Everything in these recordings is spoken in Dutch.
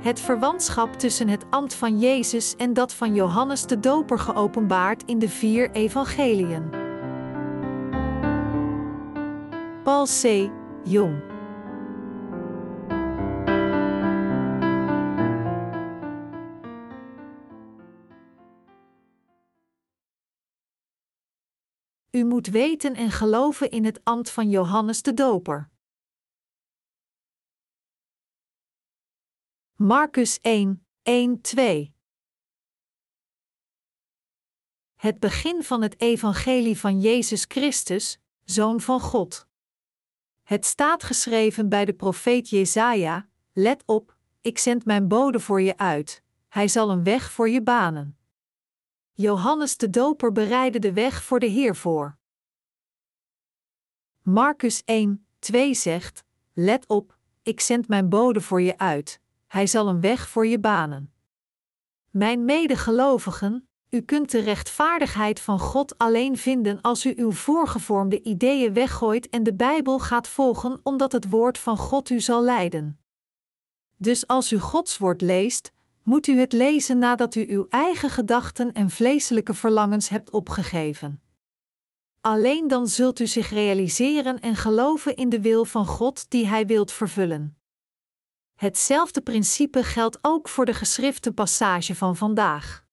Het verwantschap tussen het ambt van Jezus en dat van Johannes de Doper geopenbaard in de vier evangeliën. Paul C. Jong U moet weten en geloven in het ambt van Johannes de Doper. Marcus 1, 1, 2 Het begin van het evangelie van Jezus Christus, Zoon van God. Het staat geschreven bij de profeet Jesaja: Let op, ik zend mijn bode voor je uit, hij zal een weg voor je banen. Johannes de Doper bereidde de weg voor de Heer voor. Marcus 1, 2 zegt: Let op, ik zend mijn bode voor je uit, hij zal een weg voor je banen. Mijn medegelovigen, u kunt de rechtvaardigheid van God alleen vinden als u uw voorgevormde ideeën weggooit en de Bijbel gaat volgen, omdat het woord van God u zal leiden. Dus als u Gods woord leest, moet u het lezen nadat u uw eigen gedachten en vleeselijke verlangens hebt opgegeven. Alleen dan zult u zich realiseren en geloven in de wil van God die Hij wilt vervullen. Hetzelfde principe geldt ook voor de geschrifte passage van vandaag.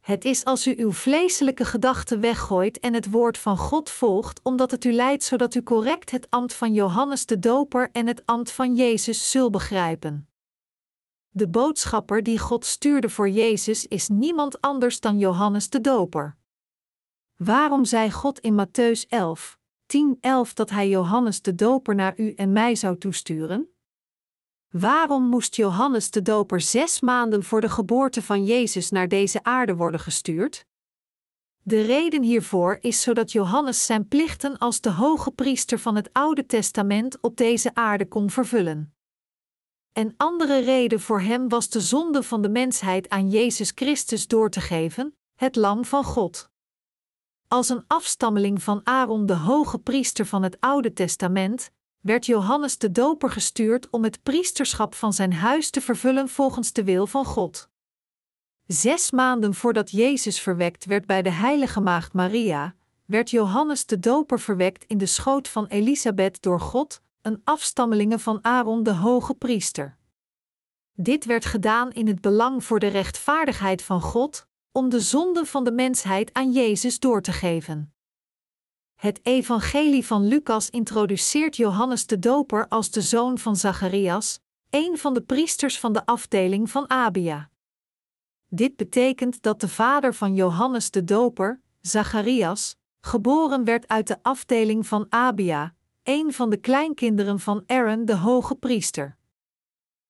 Het is als u uw vleeselijke gedachten weggooit en het woord van God volgt, omdat het u leidt zodat u correct het ambt van Johannes de Doper en het ambt van Jezus zult begrijpen. De boodschapper die God stuurde voor Jezus is niemand anders dan Johannes de Doper. Waarom zei God in Matthäus 11, 10, 11 dat hij Johannes de Doper naar u en mij zou toesturen? Waarom moest Johannes de Doper zes maanden voor de geboorte van Jezus naar deze aarde worden gestuurd? De reden hiervoor is zodat Johannes zijn plichten als de hoge priester van het Oude Testament op deze aarde kon vervullen. Een andere reden voor hem was de zonde van de mensheid aan Jezus Christus door te geven, het Lam van God. Als een afstammeling van Aaron, de hoge priester van het Oude Testament, werd Johannes de Doper gestuurd om het priesterschap van zijn huis te vervullen volgens de wil van God. Zes maanden voordat Jezus verwekt werd bij de heilige maagd Maria, werd Johannes de Doper verwekt in de schoot van Elisabeth door God, een afstammelinge van Aaron de hoge priester. Dit werd gedaan in het belang voor de rechtvaardigheid van God, om de zonde van de mensheid aan Jezus door te geven. Het Evangelie van Lucas introduceert Johannes de Doper als de zoon van Zacharias, een van de priesters van de afdeling van Abia. Dit betekent dat de vader van Johannes de Doper, Zacharias, geboren werd uit de afdeling van Abia, een van de kleinkinderen van Aaron de hoge priester.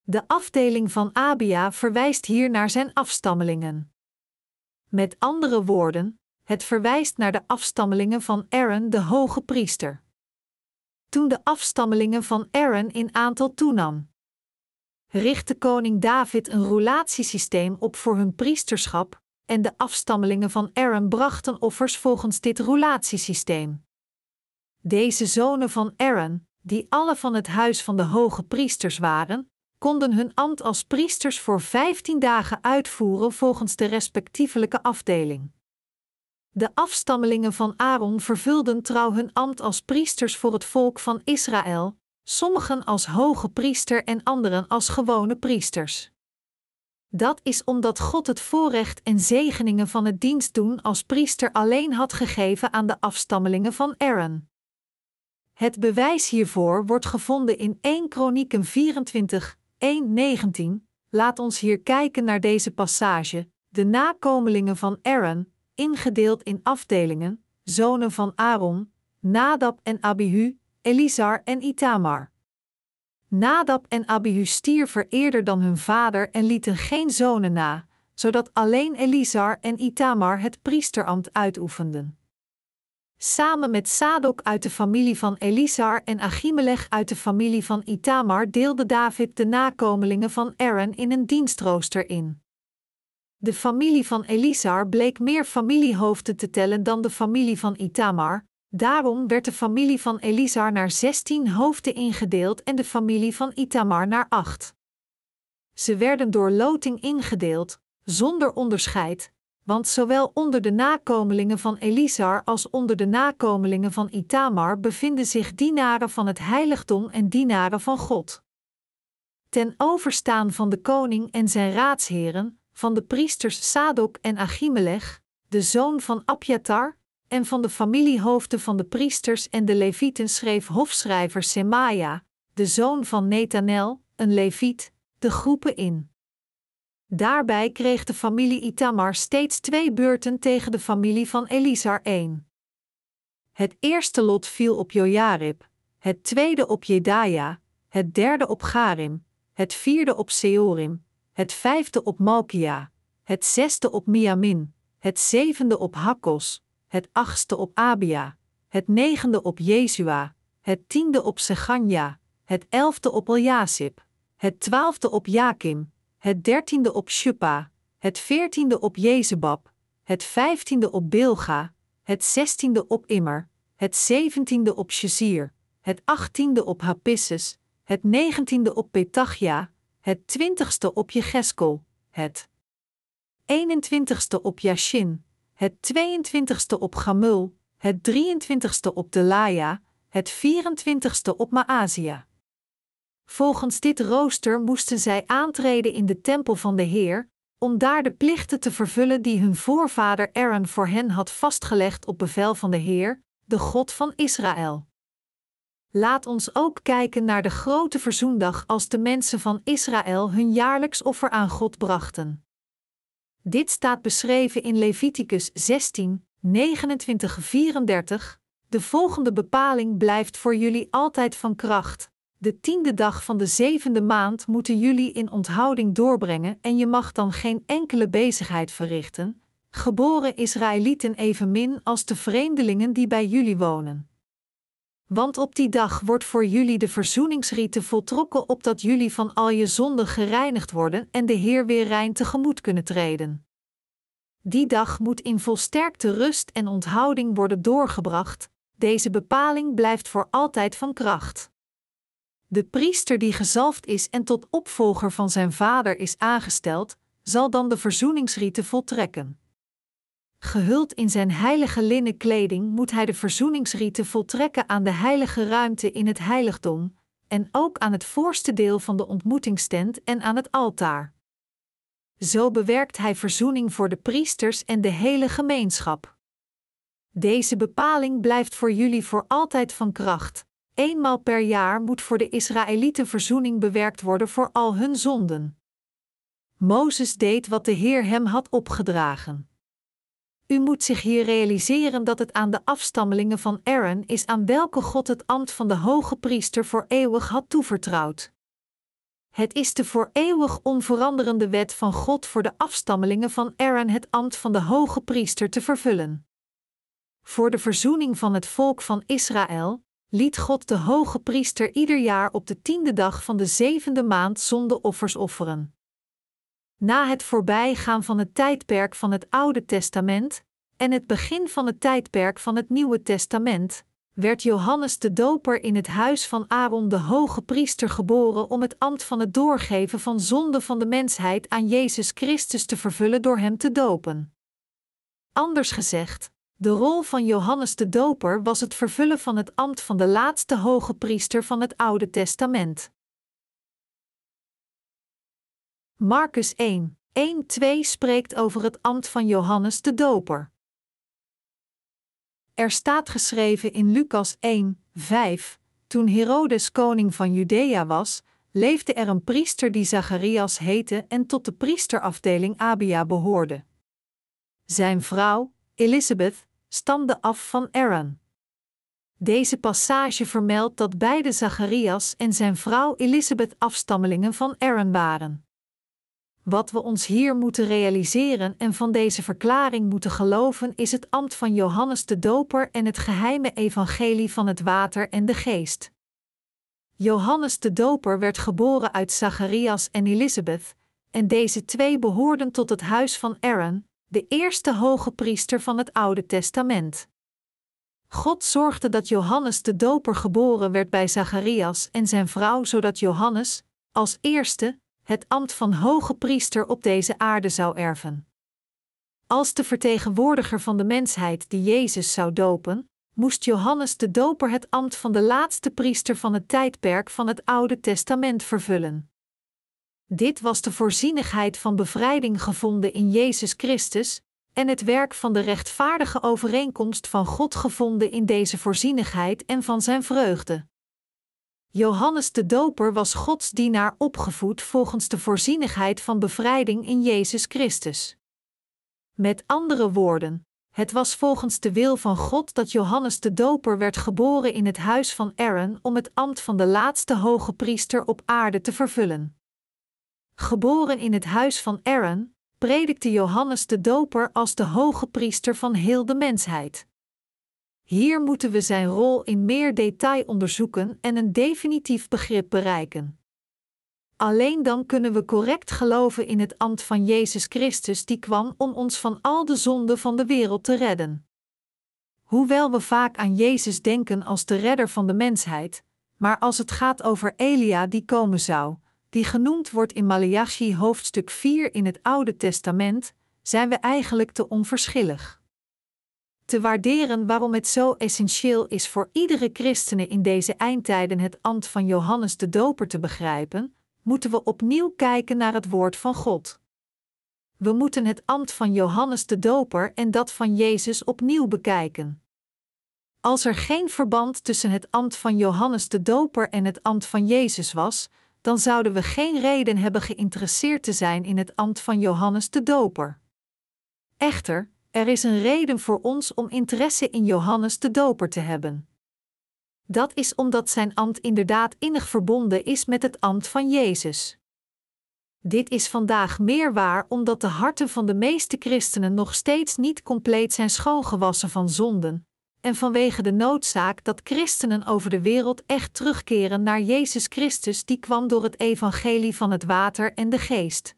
De afdeling van Abia verwijst hier naar zijn afstammelingen. Met andere woorden, het verwijst naar de afstammelingen van Aaron de hoge priester. Toen de afstammelingen van Aaron in aantal toenam, richtte koning David een roulatiesysteem op voor hun priesterschap, en de afstammelingen van Aaron brachten offers volgens dit roulatiesysteem. Deze zonen van Aaron, die alle van het huis van de hoge priesters waren, konden hun ambt als priesters voor vijftien dagen uitvoeren volgens de respectievelijke afdeling. De afstammelingen van Aaron vervulden trouw hun ambt als priesters voor het volk van Israël, sommigen als hoge priester en anderen als gewone priesters. Dat is omdat God het voorrecht en zegeningen van het dienst doen als priester alleen had gegeven aan de afstammelingen van Aaron. Het bewijs hiervoor wordt gevonden in 1 Kronieken 24, 1:19. Laat ons hier kijken naar deze passage. De nakomelingen van Aaron, ingedeeld in afdelingen, zonen van Aaron, Nadab en Abihu, Elisar en Itamar. Nadab en Abihu stierven eerder dan hun vader en lieten geen zonen na, zodat alleen Elisar en Itamar het priesterambt uitoefenden. Samen met Sadok uit de familie van Elisar en Achimelech uit de familie van Itamar deelde David de nakomelingen van Aaron in een dienstrooster in. De familie van Elisar bleek meer familiehoofden te tellen dan de familie van Itamar, daarom werd de familie van Elisar naar zestien hoofden ingedeeld en de familie van Itamar naar acht. Ze werden door loting ingedeeld, zonder onderscheid, want zowel onder de nakomelingen van Elisar als onder de nakomelingen van Itamar bevinden zich dienaren van het heiligdom en dienaren van God. Ten overstaan van de koning en zijn raadsheren, van de priesters Sadok en Achimelech, de zoon van Abjatar, en van de familiehoofden van de priesters en de levieten schreef hofschrijver Semaja, de zoon van Netanel, een leviet, de groepen in. Daarbij kreeg de familie Itamar steeds twee beurten tegen de familie van Elisar één. Het eerste lot viel op Jojarib, het tweede op Jedaja, het derde op Garim, het vierde op Seorim, het vijfde op Malkia, het zesde op Miamin, het zevende op Hakkos, het achtste op Abia, het negende op Jezua, het tiende op Seganja, het elfde op Eljasib, het twaalfde op Jakim, het dertiende op Shuppa, het veertiende op Jezebab, het vijftiende op Bilga, het zestiende op Immer, het zeventiende op Shazir, het achttiende op Hapisses, het negentiende op Petachia, het twintigste op Jegeskel, het 21ste op Yashin, het 22ste op Gamul, het 23ste op Delaya, het 24ste op Maazia. Volgens dit rooster moesten zij aantreden in de tempel van de Heer, om daar de plichten te vervullen die hun voorvader Aaron voor hen had vastgelegd op bevel van de Heer, de God van Israël. Laat ons ook kijken naar de grote verzoendag als de mensen van Israël hun jaarlijks offer aan God brachten. Dit staat beschreven in Leviticus 16, 29, 34. De volgende bepaling blijft voor jullie altijd van kracht. De tiende dag van de zevende maand moeten jullie in onthouding doorbrengen en je mag dan geen enkele bezigheid verrichten, geboren Israëlieten evenmin als de vreemdelingen die bij jullie wonen. Want op die dag wordt voor jullie de verzoeningsrieten voltrokken, opdat jullie van al je zonden gereinigd worden en de Heer weer rein tegemoet kunnen treden. Die dag moet in volsterkte rust en onthouding worden doorgebracht, deze bepaling blijft voor altijd van kracht. De priester die gezalfd is en tot opvolger van zijn vader is aangesteld, zal dan de verzoeningsrieten voltrekken. Gehuld in zijn heilige linnen kleding moet hij de verzoeningsrieten voltrekken aan de heilige ruimte in het heiligdom, en ook aan het voorste deel van de ontmoetingstent en aan het altaar. Zo bewerkt hij verzoening voor de priesters en de hele gemeenschap. Deze bepaling blijft voor jullie voor altijd van kracht. Eenmaal per jaar moet voor de Israëlieten verzoening bewerkt worden voor al hun zonden. Mozes deed wat de Heer hem had opgedragen. U moet zich hier realiseren dat het aan de afstammelingen van Aaron is aan welke God het ambt van de hoge priester voor eeuwig had toevertrouwd. Het is de voor eeuwig onveranderende wet van God voor de afstammelingen van Aaron het ambt van de hoge priester te vervullen. Voor de verzoening van het volk van Israël liet God de hoge priester ieder jaar op de tiende dag van de zevende maand zondeoffers offeren. Na het voorbijgaan van het tijdperk van het Oude Testament en het begin van het tijdperk van het Nieuwe Testament, werd Johannes de Doper in het huis van Aaron de hoge priester geboren om het ambt van het doorgeven van zonde van de mensheid aan Jezus Christus te vervullen door hem te dopen. Anders gezegd, de rol van Johannes de Doper was het vervullen van het ambt van de laatste hoge priester van het Oude Testament. Marcus 1, 1-2 spreekt over het ambt van Johannes de Doper. Er staat geschreven in Lucas 1, 5: Toen Herodes koning van Judea was, leefde er een priester die Zacharias heette en tot de priesterafdeling Abia behoorde. Zijn vrouw, Elisabeth, stamde af van Aaron. Deze passage vermeldt dat beide Zacharias en zijn vrouw Elisabeth afstammelingen van Aaron waren. Wat we ons hier moeten realiseren en van deze verklaring moeten geloven is het ambt van Johannes de Doper en het geheime evangelie van het water en de geest. Johannes de Doper werd geboren uit Zacharias en Elisabeth, en deze twee behoorden tot het huis van Aaron, de eerste hoge priester van het Oude Testament. God zorgde dat Johannes de Doper geboren werd bij Zacharias en zijn vrouw, zodat Johannes, als eerste, het ambt van hoge priester op deze aarde zou erven. Als de vertegenwoordiger van de mensheid die Jezus zou dopen, moest Johannes de Doper het ambt van de laatste priester van het tijdperk van het Oude Testament vervullen. Dit was de voorzienigheid van bevrijding gevonden in Jezus Christus en het werk van de rechtvaardige overeenkomst van God gevonden in deze voorzienigheid en van zijn vreugde. Johannes de Doper was Gods dienaar opgevoed volgens de voorzienigheid van bevrijding in Jezus Christus. Met andere woorden, het was volgens de wil van God dat Johannes de Doper werd geboren in het huis van Aaron om het ambt van de laatste hoge priester op aarde te vervullen. Geboren in het huis van Aaron, predikte Johannes de Doper als de hoge priester van heel de mensheid. Hier moeten we zijn rol in meer detail onderzoeken en een definitief begrip bereiken. Alleen dan kunnen we correct geloven in het ambt van Jezus Christus die kwam om ons van al de zonden van de wereld te redden. Hoewel we vaak aan Jezus denken als de redder van de mensheid, maar als het gaat over Elia die komen zou, die genoemd wordt in Malachi hoofdstuk 4 in het Oude Testament, zijn we eigenlijk te onverschillig. Te waarderen waarom het zo essentieel is voor iedere christene in deze eindtijden het ambt van Johannes de Doper te begrijpen, moeten we opnieuw kijken naar het woord van God. We moeten het ambt van Johannes de Doper en dat van Jezus opnieuw bekijken. Als er geen verband tussen het ambt van Johannes de Doper en het ambt van Jezus was, dan zouden we geen reden hebben geïnteresseerd te zijn in het ambt van Johannes de Doper. Echter, er is een reden voor ons om interesse in Johannes de Doper te hebben. Dat is omdat zijn ambt inderdaad innig verbonden is met het ambt van Jezus. Dit is vandaag meer waar omdat de harten van de meeste christenen nog steeds niet compleet zijn schoongewassen van zonden, en vanwege de noodzaak dat christenen over de wereld echt terugkeren naar Jezus Christus, die kwam door het evangelie van het water en de geest.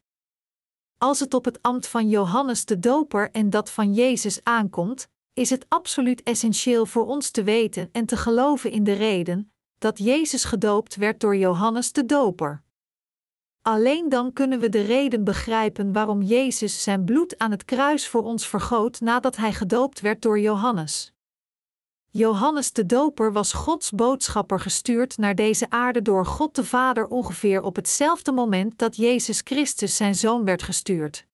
Als het op het ambt van Johannes de Doper en dat van Jezus aankomt, is het absoluut essentieel voor ons te weten en te geloven in de reden dat Jezus gedoopt werd door Johannes de Doper. Alleen dan kunnen we de reden begrijpen waarom Jezus zijn bloed aan het kruis voor ons vergoot nadat hij gedoopt werd door Johannes. Johannes de Doper was Gods boodschapper gestuurd naar deze aarde door God de Vader ongeveer op hetzelfde moment dat Jezus Christus zijn zoon werd gestuurd.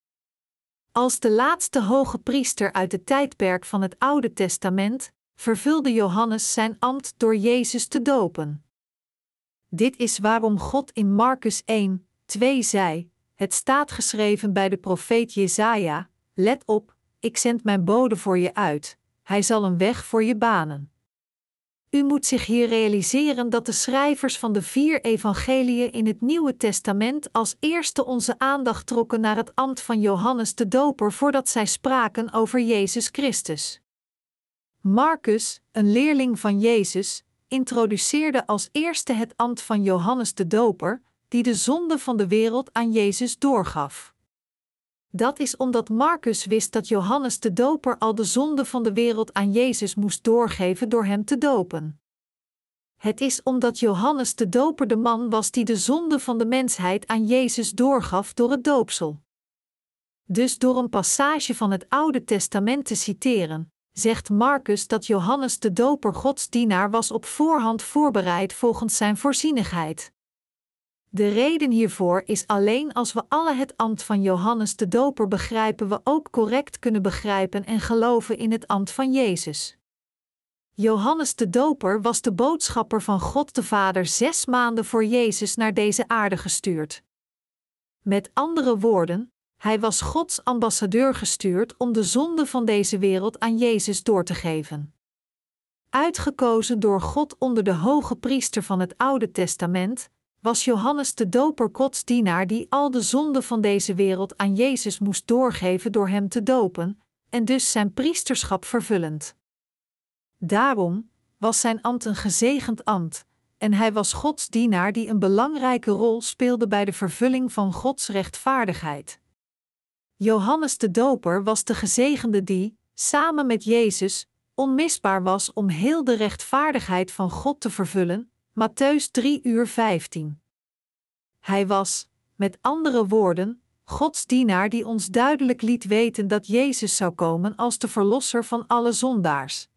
Als de laatste hoge priester uit het tijdperk van het Oude Testament vervulde Johannes zijn ambt door Jezus te dopen. Dit is waarom God in Marcus 1, 2 zei: Het staat geschreven bij de profeet Jesaja: Let op, ik zend mijn bode voor je uit hij zal een weg voor je banen. U moet zich hier realiseren dat de schrijvers van de vier evangeliën in het Nieuwe Testament als eerste onze aandacht trokken naar het ambt van Johannes de Doper voordat zij spraken over Jezus Christus. Marcus, een leerling van Jezus, introduceerde als eerste het ambt van Johannes de Doper, die de zonde van de wereld aan Jezus doorgaf. Dat is omdat Marcus wist dat Johannes de Doper al de zonde van de wereld aan Jezus moest doorgeven door hem te dopen. Het is omdat Johannes de Doper de man was die de zonde van de mensheid aan Jezus doorgaf door het doopsel. Dus door een passage van het Oude Testament te citeren, zegt Marcus dat Johannes de Doper Gods dienaar was op voorhand voorbereid volgens zijn voorzienigheid. De reden hiervoor is alleen als we alle het ambt van Johannes de Doper begrijpen, we ook correct kunnen begrijpen en geloven in het ambt van Jezus. Johannes de Doper was de boodschapper van God de Vader zes maanden voor Jezus naar deze aarde gestuurd. Met andere woorden, hij was Gods ambassadeur gestuurd om de zonde van deze wereld aan Jezus door te geven. Uitgekozen door God onder de hoge priester van het Oude Testament, was Johannes de Doper Gods dienaar die al de zonden van deze wereld aan Jezus moest doorgeven door hem te dopen, en dus zijn priesterschap vervullend. Daarom was zijn ambt een gezegend ambt, en hij was Gods dienaar die een belangrijke rol speelde bij de vervulling van Gods rechtvaardigheid. Johannes de Doper was de gezegende die, samen met Jezus, onmisbaar was om heel de rechtvaardigheid van God te vervullen, Matthäus 3 uur 15. Hij was, met andere woorden, Gods dienaar die ons duidelijk liet weten dat Jezus zou komen als de verlosser van alle zondaars.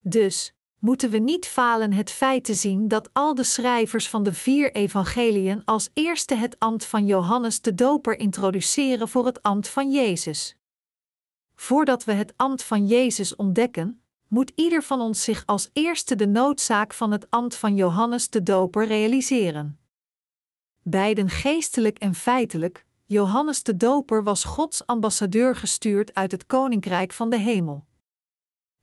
Dus moeten we niet falen het feit te zien dat al de schrijvers van de vier evangeliën als eerste het ambt van Johannes de Doper introduceren voor het ambt van Jezus. Voordat we het ambt van Jezus ontdekken, moet ieder van ons zich als eerste de noodzaak van het ambt van Johannes de Doper realiseren. Beiden geestelijk en feitelijk, Johannes de Doper was Gods ambassadeur gestuurd uit het koninkrijk van de hemel.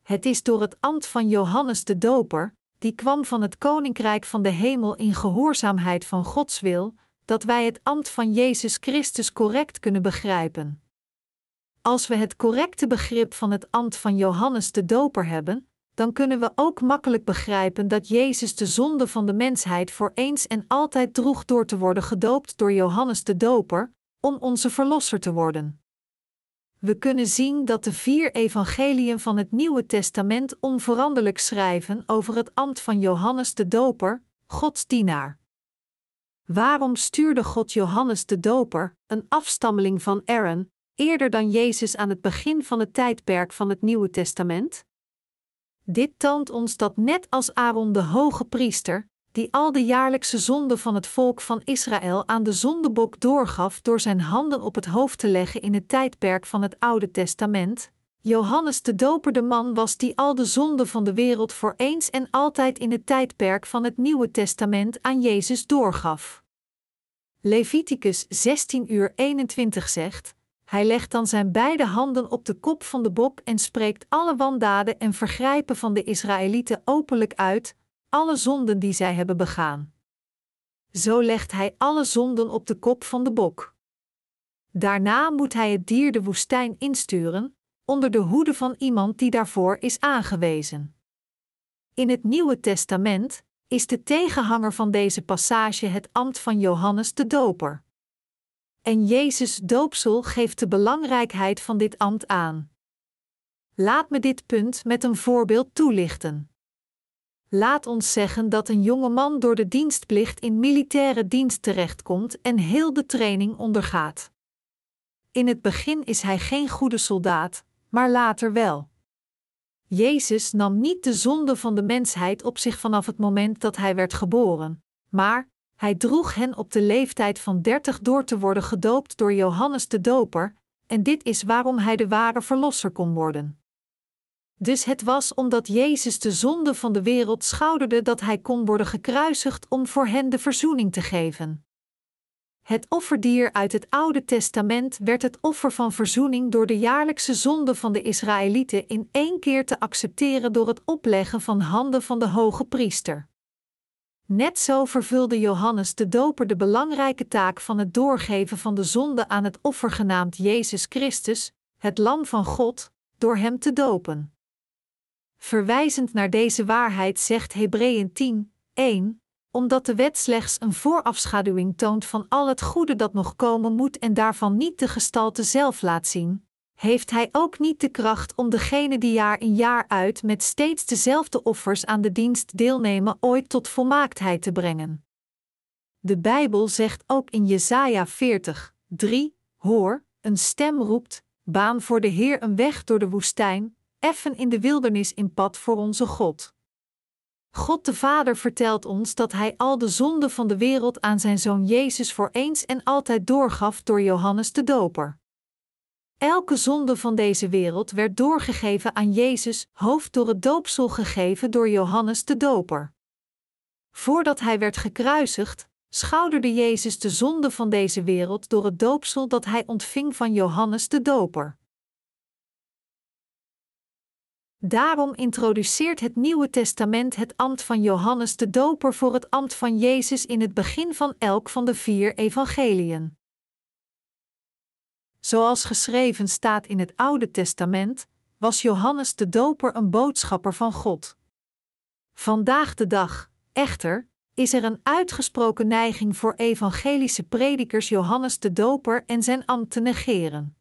Het is door het ambt van Johannes de Doper, die kwam van het koninkrijk van de hemel in gehoorzaamheid van Gods wil, dat wij het ambt van Jezus Christus correct kunnen begrijpen. Als we het correcte begrip van het ambt van Johannes de Doper hebben, dan kunnen we ook makkelijk begrijpen dat Jezus de zonde van de mensheid voor eens en altijd droeg door te worden gedoopt door Johannes de Doper, om onze Verlosser te worden. We kunnen zien dat de vier evangeliën van het Nieuwe Testament onveranderlijk schrijven over het ambt van Johannes de Doper, Gods dienaar. Waarom stuurde God Johannes de Doper, een afstammeling van Aaron, eerder dan Jezus aan het begin van het tijdperk van het Nieuwe Testament? Dit toont ons dat net als Aaron de hoge priester, die al de jaarlijkse zonden van het volk van Israël aan de zondebok doorgaf door zijn handen op het hoofd te leggen in het tijdperk van het Oude Testament, Johannes de Doper de man was die al de zonden van de wereld voor eens en altijd in het tijdperk van het Nieuwe Testament aan Jezus doorgaf. Leviticus 16 uur 21 zegt: Hij legt dan zijn beide handen op de kop van de bok en spreekt alle wandaden en vergrijpen van de Israëlieten openlijk uit, alle zonden die zij hebben begaan. Zo legt hij alle zonden op de kop van de bok. Daarna moet hij het dier de woestijn insturen, onder de hoede van iemand die daarvoor is aangewezen. In het Nieuwe Testament is de tegenhanger van deze passage het ambt van Johannes de Doper. En Jezus doopsel geeft de belangrijkheid van dit ambt aan. Laat me dit punt met een voorbeeld toelichten. Laat ons zeggen dat een jonge man door de dienstplicht in militaire dienst terechtkomt en heel de training ondergaat. In het begin is hij geen goede soldaat, maar later wel. Jezus nam niet de zonde van de mensheid op zich vanaf het moment dat hij werd geboren, maar hij droeg hen op de leeftijd van dertig door te worden gedoopt door Johannes de Doper, en dit is waarom hij de ware verlosser kon worden. Dus het was omdat Jezus de zonde van de wereld schouderde dat hij kon worden gekruisigd om voor hen de verzoening te geven. Het offerdier uit het Oude Testament werd het offer van verzoening door de jaarlijkse zonde van de Israëlieten in één keer te accepteren door het opleggen van handen van de hoge priester. Net zo vervulde Johannes de Doper de belangrijke taak van het doorgeven van de zonde aan het offer genaamd Jezus Christus, het Lam van God, door hem te dopen. Verwijzend naar deze waarheid zegt Hebreeën 10, 1, omdat de wet slechts een voorafschaduwing toont van al het goede dat nog komen moet en daarvan niet de gestalte zelf laat zien, heeft hij ook niet de kracht om degene die jaar in jaar uit met steeds dezelfde offers aan de dienst deelnemen ooit tot volmaaktheid te brengen. De Bijbel zegt ook in Jesaja 40, 3, Hoor, een stem roept, baan voor de Heer een weg door de woestijn, effen in de wildernis in pad voor onze God. God de Vader vertelt ons dat Hij al de zonden van de wereld aan Zijn Zoon Jezus voor eens en altijd doorgaf door Johannes de Doper. Elke zonde van deze wereld werd doorgegeven aan Jezus, hoofd door het doopsel gegeven door Johannes de Doper. Voordat hij werd gekruisigd, schouderde Jezus de zonde van deze wereld door het doopsel dat hij ontving van Johannes de Doper. Daarom introduceert het Nieuwe Testament het ambt van Johannes de Doper voor het ambt van Jezus in het begin van elk van de vier evangeliën. Zoals geschreven staat in het Oude Testament, was Johannes de Doper een boodschapper van God. Vandaag de dag, echter, is er een uitgesproken neiging voor evangelische predikers Johannes de Doper en zijn ambt te negeren.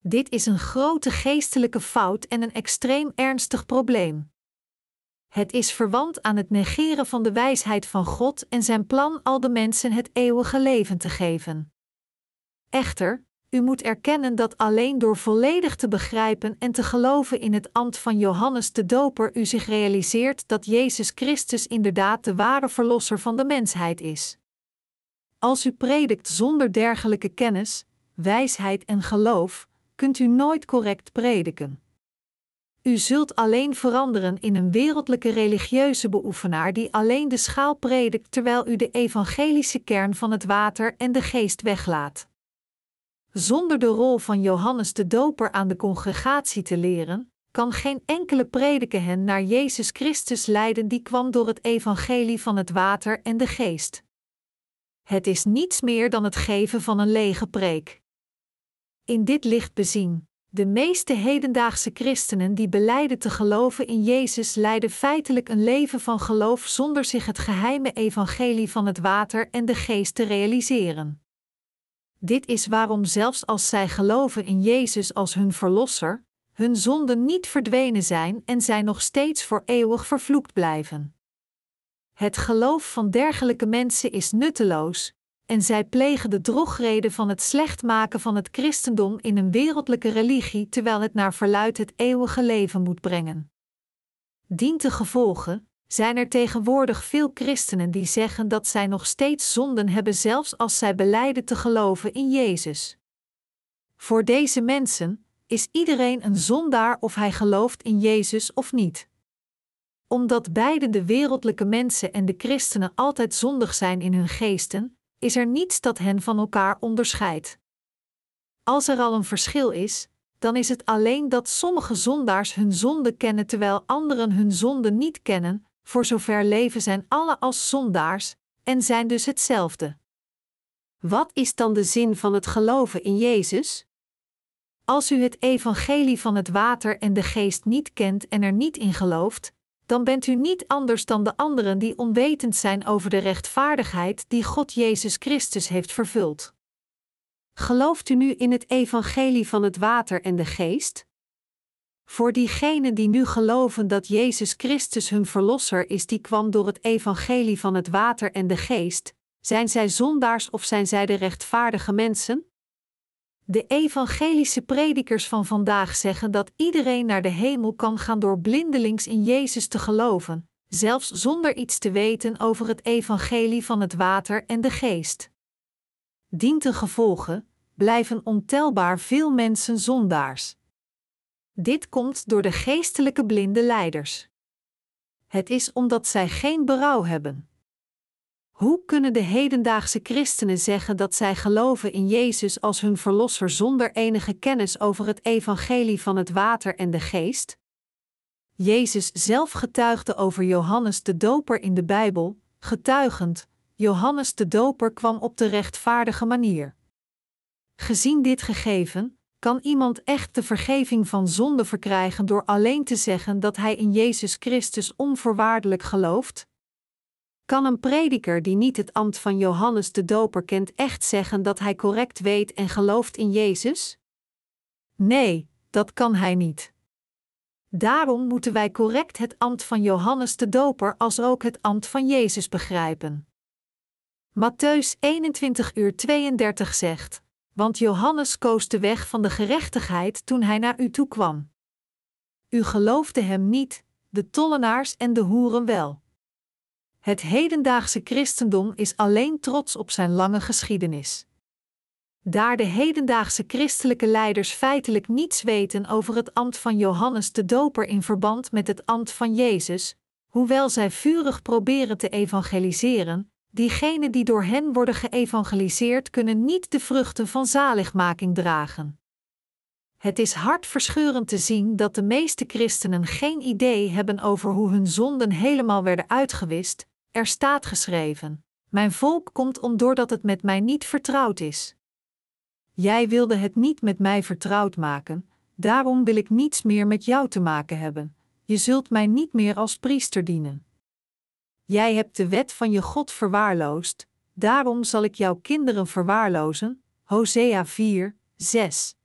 Dit is een grote geestelijke fout en een extreem ernstig probleem. Het is verwant aan het negeren van de wijsheid van God en zijn plan al de mensen het eeuwige leven te geven. Echter, u moet erkennen dat alleen door volledig te begrijpen en te geloven in het ambt van Johannes de Doper u zich realiseert dat Jezus Christus inderdaad de ware verlosser van de mensheid is. Als u predikt zonder dergelijke kennis, wijsheid en geloof, kunt u nooit correct prediken. U zult alleen veranderen in een wereldlijke religieuze beoefenaar die alleen de schaal predikt terwijl u de evangelische kern van het water en de geest weglaat. Zonder de rol van Johannes de Doper aan de congregatie te leren, kan geen enkele prediker hen naar Jezus Christus leiden die kwam door het evangelie van het water en de geest. Het is niets meer dan het geven van een lege preek. In dit licht bezien, de meeste hedendaagse christenen die beleiden te geloven in Jezus leiden feitelijk een leven van geloof zonder zich het geheime evangelie van het water en de geest te realiseren. Dit is waarom zelfs als zij geloven in Jezus als hun verlosser, hun zonden niet verdwenen zijn en zij nog steeds voor eeuwig vervloekt blijven. Het geloof van dergelijke mensen is nutteloos, en zij plegen de drogreden van het slecht maken van het christendom in een wereldlijke religie terwijl het naar verluid het eeuwige leven moet brengen. Dient de gevolgen, zijn er tegenwoordig veel christenen die zeggen dat zij nog steeds zonden hebben, zelfs als zij beleiden te geloven in Jezus. Voor deze mensen is iedereen een zondaar of hij gelooft in Jezus of niet. Omdat beide de wereldlijke mensen en de christenen altijd zondig zijn in hun geesten, is er niets dat hen van elkaar onderscheidt. Als er al een verschil is, dan is het alleen dat sommige zondaars hun zonde kennen terwijl anderen hun zonde niet kennen, voor zover leven zijn alle als zondaars en zijn dus hetzelfde. Wat is dan de zin van het geloven in Jezus? Als u het evangelie van het water en de geest niet kent en er niet in gelooft, dan bent u niet anders dan de anderen die onwetend zijn over de rechtvaardigheid die God Jezus Christus heeft vervuld. Gelooft u nu in het evangelie van het water en de geest? Voor diegenen die nu geloven dat Jezus Christus hun verlosser is, die kwam door het evangelie van het water en de geest, zijn zij zondaars of zijn zij de rechtvaardige mensen? De evangelische predikers van vandaag zeggen dat iedereen naar de hemel kan gaan door blindelings in Jezus te geloven, zelfs zonder iets te weten over het evangelie van het water en de geest. Dient gevolge blijven ontelbaar veel mensen zondaars. Dit komt door de geestelijke blinde leiders. Het is omdat zij geen berouw hebben. Hoe kunnen de hedendaagse christenen zeggen dat zij geloven in Jezus als hun verlosser zonder enige kennis over het evangelie van het water en de geest? Jezus zelf getuigde over Johannes de Doper in de Bijbel, getuigend: Johannes de Doper kwam op de rechtvaardige manier. Gezien dit gegeven, kan iemand echt de vergeving van zonde verkrijgen door alleen te zeggen dat hij in Jezus Christus onvoorwaardelijk gelooft? Kan een prediker die niet het ambt van Johannes de Doper kent echt zeggen dat hij correct weet en gelooft in Jezus? Nee, dat kan hij niet. Daarom moeten wij correct het ambt van Johannes de Doper als ook het ambt van Jezus begrijpen. Matthäus 21 uur 32 zegt: Want Johannes koos de weg van de gerechtigheid toen hij naar u toe kwam. U geloofde hem niet, de tollenaars en de hoeren wel. Het hedendaagse christendom is alleen trots op zijn lange geschiedenis. Daar de hedendaagse christelijke leiders feitelijk niets weten over het ambt van Johannes de Doper in verband met het ambt van Jezus, hoewel zij vurig proberen te evangeliseren, diegenen die door hen worden geëvangeliseerd kunnen niet de vruchten van zaligmaking dragen. Het is hartverscheurend te zien dat de meeste christenen geen idee hebben over hoe hun zonden helemaal werden uitgewist, er staat geschreven: Mijn volk komt om doordat het met mij niet vertrouwd is. Jij wilde het niet met mij vertrouwd maken, daarom wil ik niets meer met jou te maken hebben. Je zult mij niet meer als priester dienen. Jij hebt de wet van je God verwaarloosd, daarom zal ik jouw kinderen verwaarlozen. Hosea 4, 6.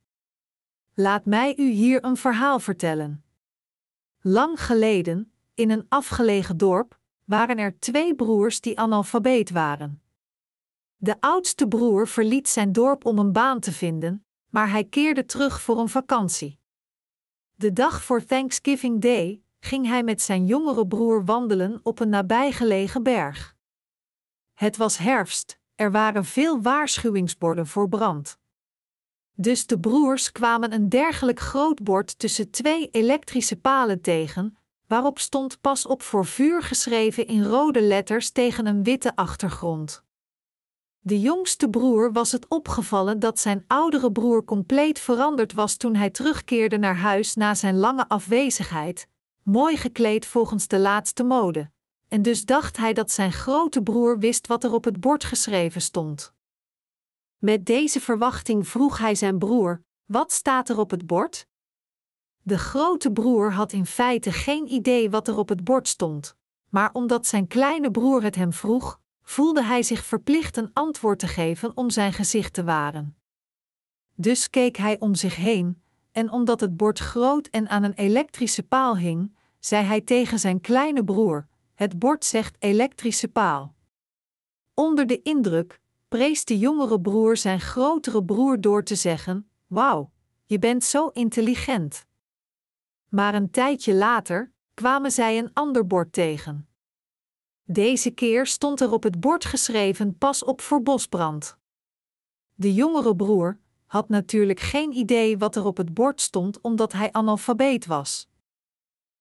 Laat mij u hier een verhaal vertellen. Lang geleden, In een afgelegen dorp waren er twee broers die analfabeet waren. De oudste broer verliet zijn dorp om een baan te vinden, maar hij keerde terug voor een vakantie. De dag voor Thanksgiving Day ging hij met zijn jongere broer wandelen op een nabijgelegen berg. Het was herfst, er waren veel waarschuwingsborden voor brand. Dus de broers kwamen een dergelijk groot bord tussen twee elektrische palen tegen, waarop stond pas op voor vuur geschreven in rode letters tegen een witte achtergrond. De jongste broer was het opgevallen dat zijn oudere broer compleet veranderd was toen hij terugkeerde naar huis na zijn lange afwezigheid, mooi gekleed volgens de laatste mode. En dus dacht hij dat zijn grote broer wist wat er op het bord geschreven stond. Met deze verwachting vroeg hij zijn broer: Wat staat er op het bord? De grote broer had in feite geen idee wat er op het bord stond, maar omdat zijn kleine broer het hem vroeg, voelde hij zich verplicht een antwoord te geven om zijn gezicht te waren. Dus keek hij om zich heen, en omdat het bord groot en aan een elektrische paal hing, zei hij tegen zijn kleine broer: Het bord zegt elektrische paal. Onder de indruk prees de jongere broer zijn grotere broer door te zeggen: Wauw, je bent zo intelligent. Maar een tijdje later kwamen zij een ander bord tegen. Deze keer stond er op het bord geschreven: Pas op voor bosbrand. De jongere broer had natuurlijk geen idee wat er op het bord stond, omdat hij analfabeet was.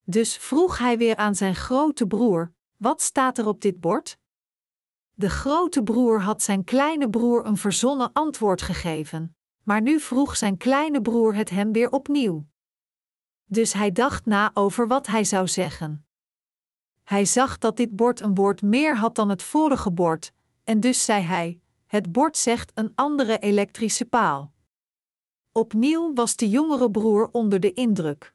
Dus vroeg hij weer aan zijn grote broer: Wat staat er op dit bord? De grote broer had zijn kleine broer een verzonnen antwoord gegeven, maar nu vroeg zijn kleine broer het hem weer opnieuw. Dus hij dacht na over wat hij zou zeggen. Hij zag dat dit bord een woord meer had dan het vorige bord, en dus zei hij: Het bord zegt een andere elektrische paal. Opnieuw was de jongere broer onder de indruk.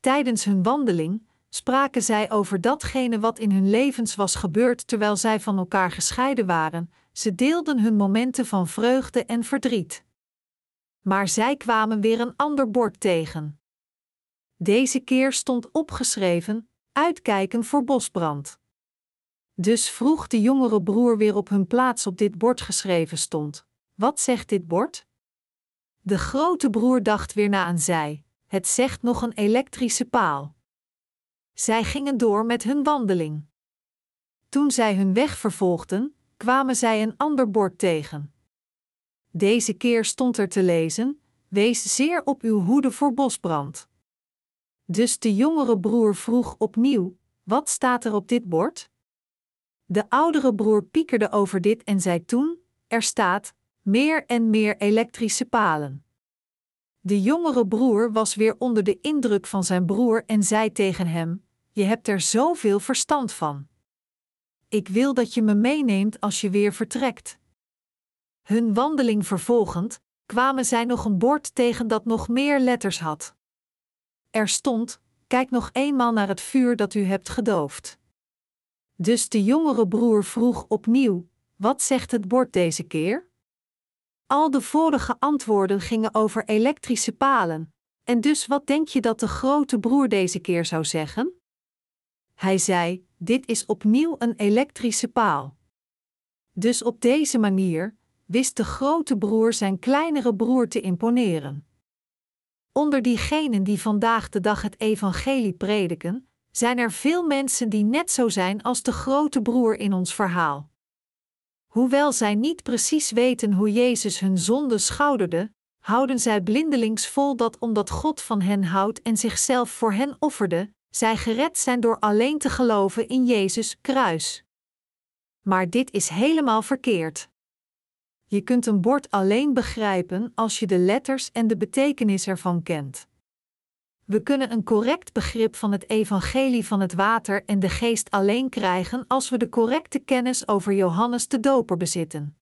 Tijdens hun wandeling spraken zij over datgene wat in hun levens was gebeurd terwijl zij van elkaar gescheiden waren. Ze deelden hun momenten van vreugde en verdriet. Maar zij kwamen weer een ander bord tegen. Deze keer stond opgeschreven: uitkijken voor bosbrand. Dus vroeg de jongere broer weer op hun plaats op dit bord geschreven stond: Wat zegt dit bord? De grote broer dacht weer na en zei: Het zegt nog een elektrische paal. Zij gingen door met hun wandeling. Toen zij hun weg vervolgden, kwamen zij een ander bord tegen. Deze keer stond er te lezen: Wees zeer op uw hoede voor bosbrand. Dus de jongere broer vroeg opnieuw: Wat staat er op dit bord? De oudere broer piekerde over dit en zei toen: Er staat: Meer en meer elektrische palen. De jongere broer was weer onder de indruk van zijn broer en zei tegen hem: Je hebt er zoveel verstand van. Ik wil dat je me meeneemt als je weer vertrekt. Hun wandeling vervolgend, kwamen zij nog een bord tegen dat nog meer letters had. Er stond: Kijk nog eenmaal naar het vuur dat u hebt gedoofd. Dus de jongere broer vroeg opnieuw: Wat zegt het bord deze keer? Al de vorige antwoorden gingen over elektrische palen, en dus wat denk je dat de grote broer deze keer zou zeggen? Hij zei: Dit is opnieuw een elektrische paal. Dus op deze manier wist de grote broer zijn kleinere broer te imponeren. Onder diegenen die vandaag de dag het evangelie prediken, zijn er veel mensen die net zo zijn als de grote broer in ons verhaal. Hoewel zij niet precies weten hoe Jezus hun zonde schouderde, houden zij blindelings vol dat omdat God van hen houdt en zichzelf voor hen offerde, zij gered zijn door alleen te geloven in Jezus kruis. Maar dit is helemaal verkeerd. Je kunt een bord alleen begrijpen als je de letters en de betekenis ervan kent. We kunnen een correct begrip van het evangelie van het water en de geest alleen krijgen als we de correcte kennis over Johannes de Doper bezitten.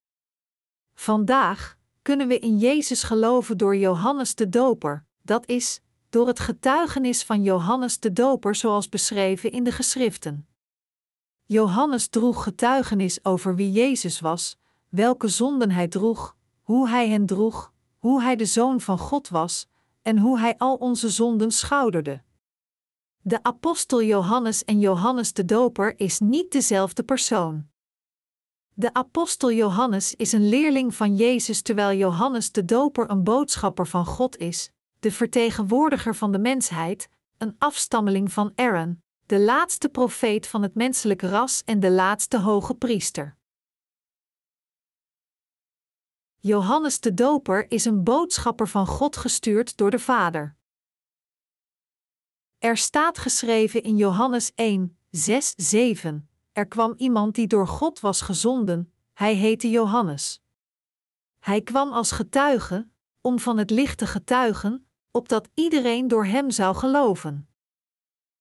Vandaag kunnen we in Jezus geloven door Johannes de Doper, dat is, door het getuigenis van Johannes de Doper zoals beschreven in de geschriften. Johannes droeg getuigenis over wie Jezus was, welke zonden hij droeg, hoe hij hen droeg, hoe hij de zoon van God was en hoe hij al onze zonden schouderde. De apostel Johannes en Johannes de Doper is niet dezelfde persoon. De apostel Johannes is een leerling van Jezus terwijl Johannes de Doper een boodschapper van God is, de vertegenwoordiger van de mensheid, een afstammeling van Aaron, de laatste profeet van het menselijke ras en de laatste hoge priester. Johannes de Doper is een boodschapper van God gestuurd door de Vader. Er staat geschreven in Johannes 1, 6, 7: Er kwam iemand die door God was gezonden, hij heette Johannes. Hij kwam als getuige, om van het licht te getuigen, opdat iedereen door hem zou geloven.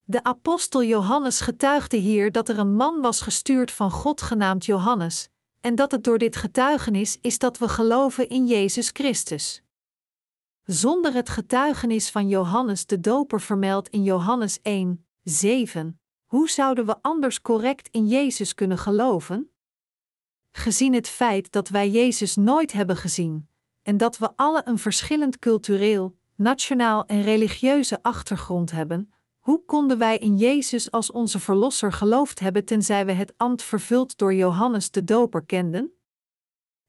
De apostel Johannes getuigde hier dat er een man was gestuurd van God genaamd Johannes, en dat het door dit getuigenis is dat we geloven in Jezus Christus. Zonder het getuigenis van Johannes de Doper vermeld in Johannes 1, 7, hoe zouden we anders correct in Jezus kunnen geloven? Gezien het feit dat wij Jezus nooit hebben gezien, en dat we alle een verschillend cultureel, nationaal en religieuze achtergrond hebben, hoe konden wij in Jezus als onze Verlosser geloofd hebben tenzij we het ambt vervuld door Johannes de Doper kenden?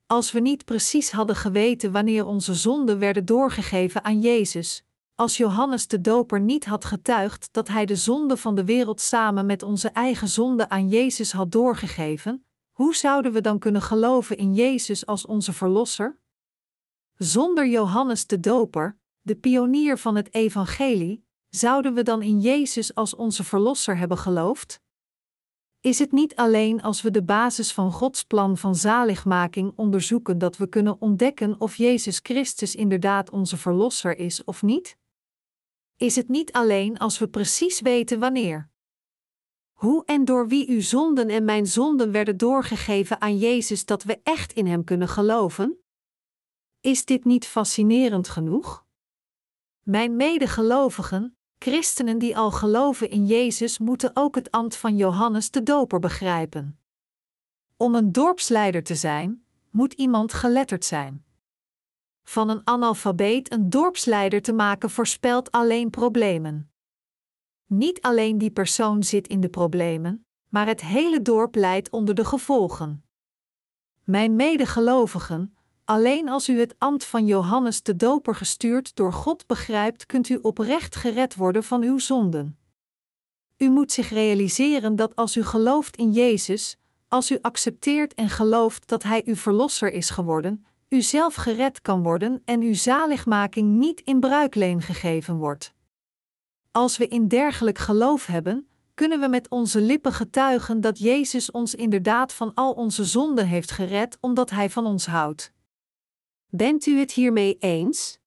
Als we niet precies hadden geweten wanneer onze zonden werden doorgegeven aan Jezus, als Johannes de Doper niet had getuigd dat hij de zonde van de wereld samen met onze eigen zonde aan Jezus had doorgegeven, hoe zouden we dan kunnen geloven in Jezus als onze Verlosser? Zonder Johannes de Doper, de pionier van het Evangelie, zouden we dan in Jezus als onze Verlosser hebben geloofd? Is het niet alleen als we de basis van Gods plan van zaligmaking onderzoeken dat we kunnen ontdekken of Jezus Christus inderdaad onze Verlosser is of niet? Is het niet alleen als we precies weten wanneer? Hoe en door wie uw zonden en mijn zonden werden doorgegeven aan Jezus dat we echt in Hem kunnen geloven? Is dit niet fascinerend genoeg? Mijn medegelovigen, Christenen die al geloven in Jezus moeten ook het ambt van Johannes de Doper begrijpen. Om een dorpsleider te zijn, moet iemand geletterd zijn. Van een analfabeet een dorpsleider te maken voorspelt alleen problemen. Niet alleen die persoon zit in de problemen, maar het hele dorp leidt onder de gevolgen. Mijn medegelovigen, Alleen als u het ambt van Johannes de Doper gestuurd door God begrijpt, kunt u oprecht gered worden van uw zonden. U moet zich realiseren dat als u gelooft in Jezus, als u accepteert en gelooft dat Hij uw verlosser is geworden, u zelf gered kan worden en uw zaligmaking niet in bruikleen gegeven wordt. Als we in dergelijk geloof hebben, kunnen we met onze lippen getuigen dat Jezus ons inderdaad van al onze zonden heeft gered omdat Hij van ons houdt. Bent u het hiermee eens?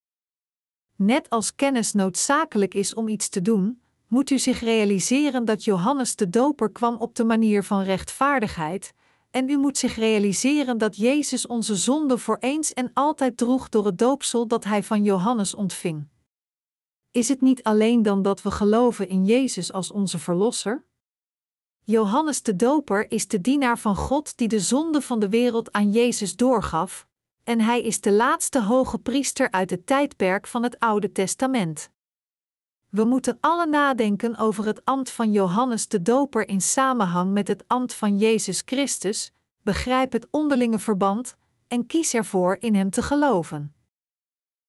Net als kennis noodzakelijk is om iets te doen, moet u zich realiseren dat Johannes de Doper kwam op de manier van rechtvaardigheid, en u moet zich realiseren dat Jezus onze zonde voor eens en altijd droeg door het doopsel dat hij van Johannes ontving. Is het niet alleen dan dat we geloven in Jezus als onze Verlosser? Johannes de Doper is de dienaar van God die de zonde van de wereld aan Jezus doorgaf, en hij is de laatste hoge priester uit het tijdperk van het Oude Testament. We moeten alle nadenken over het ambt van Johannes de Doper in samenhang met het ambt van Jezus Christus, begrijp het onderlinge verband en kies ervoor in hem te geloven.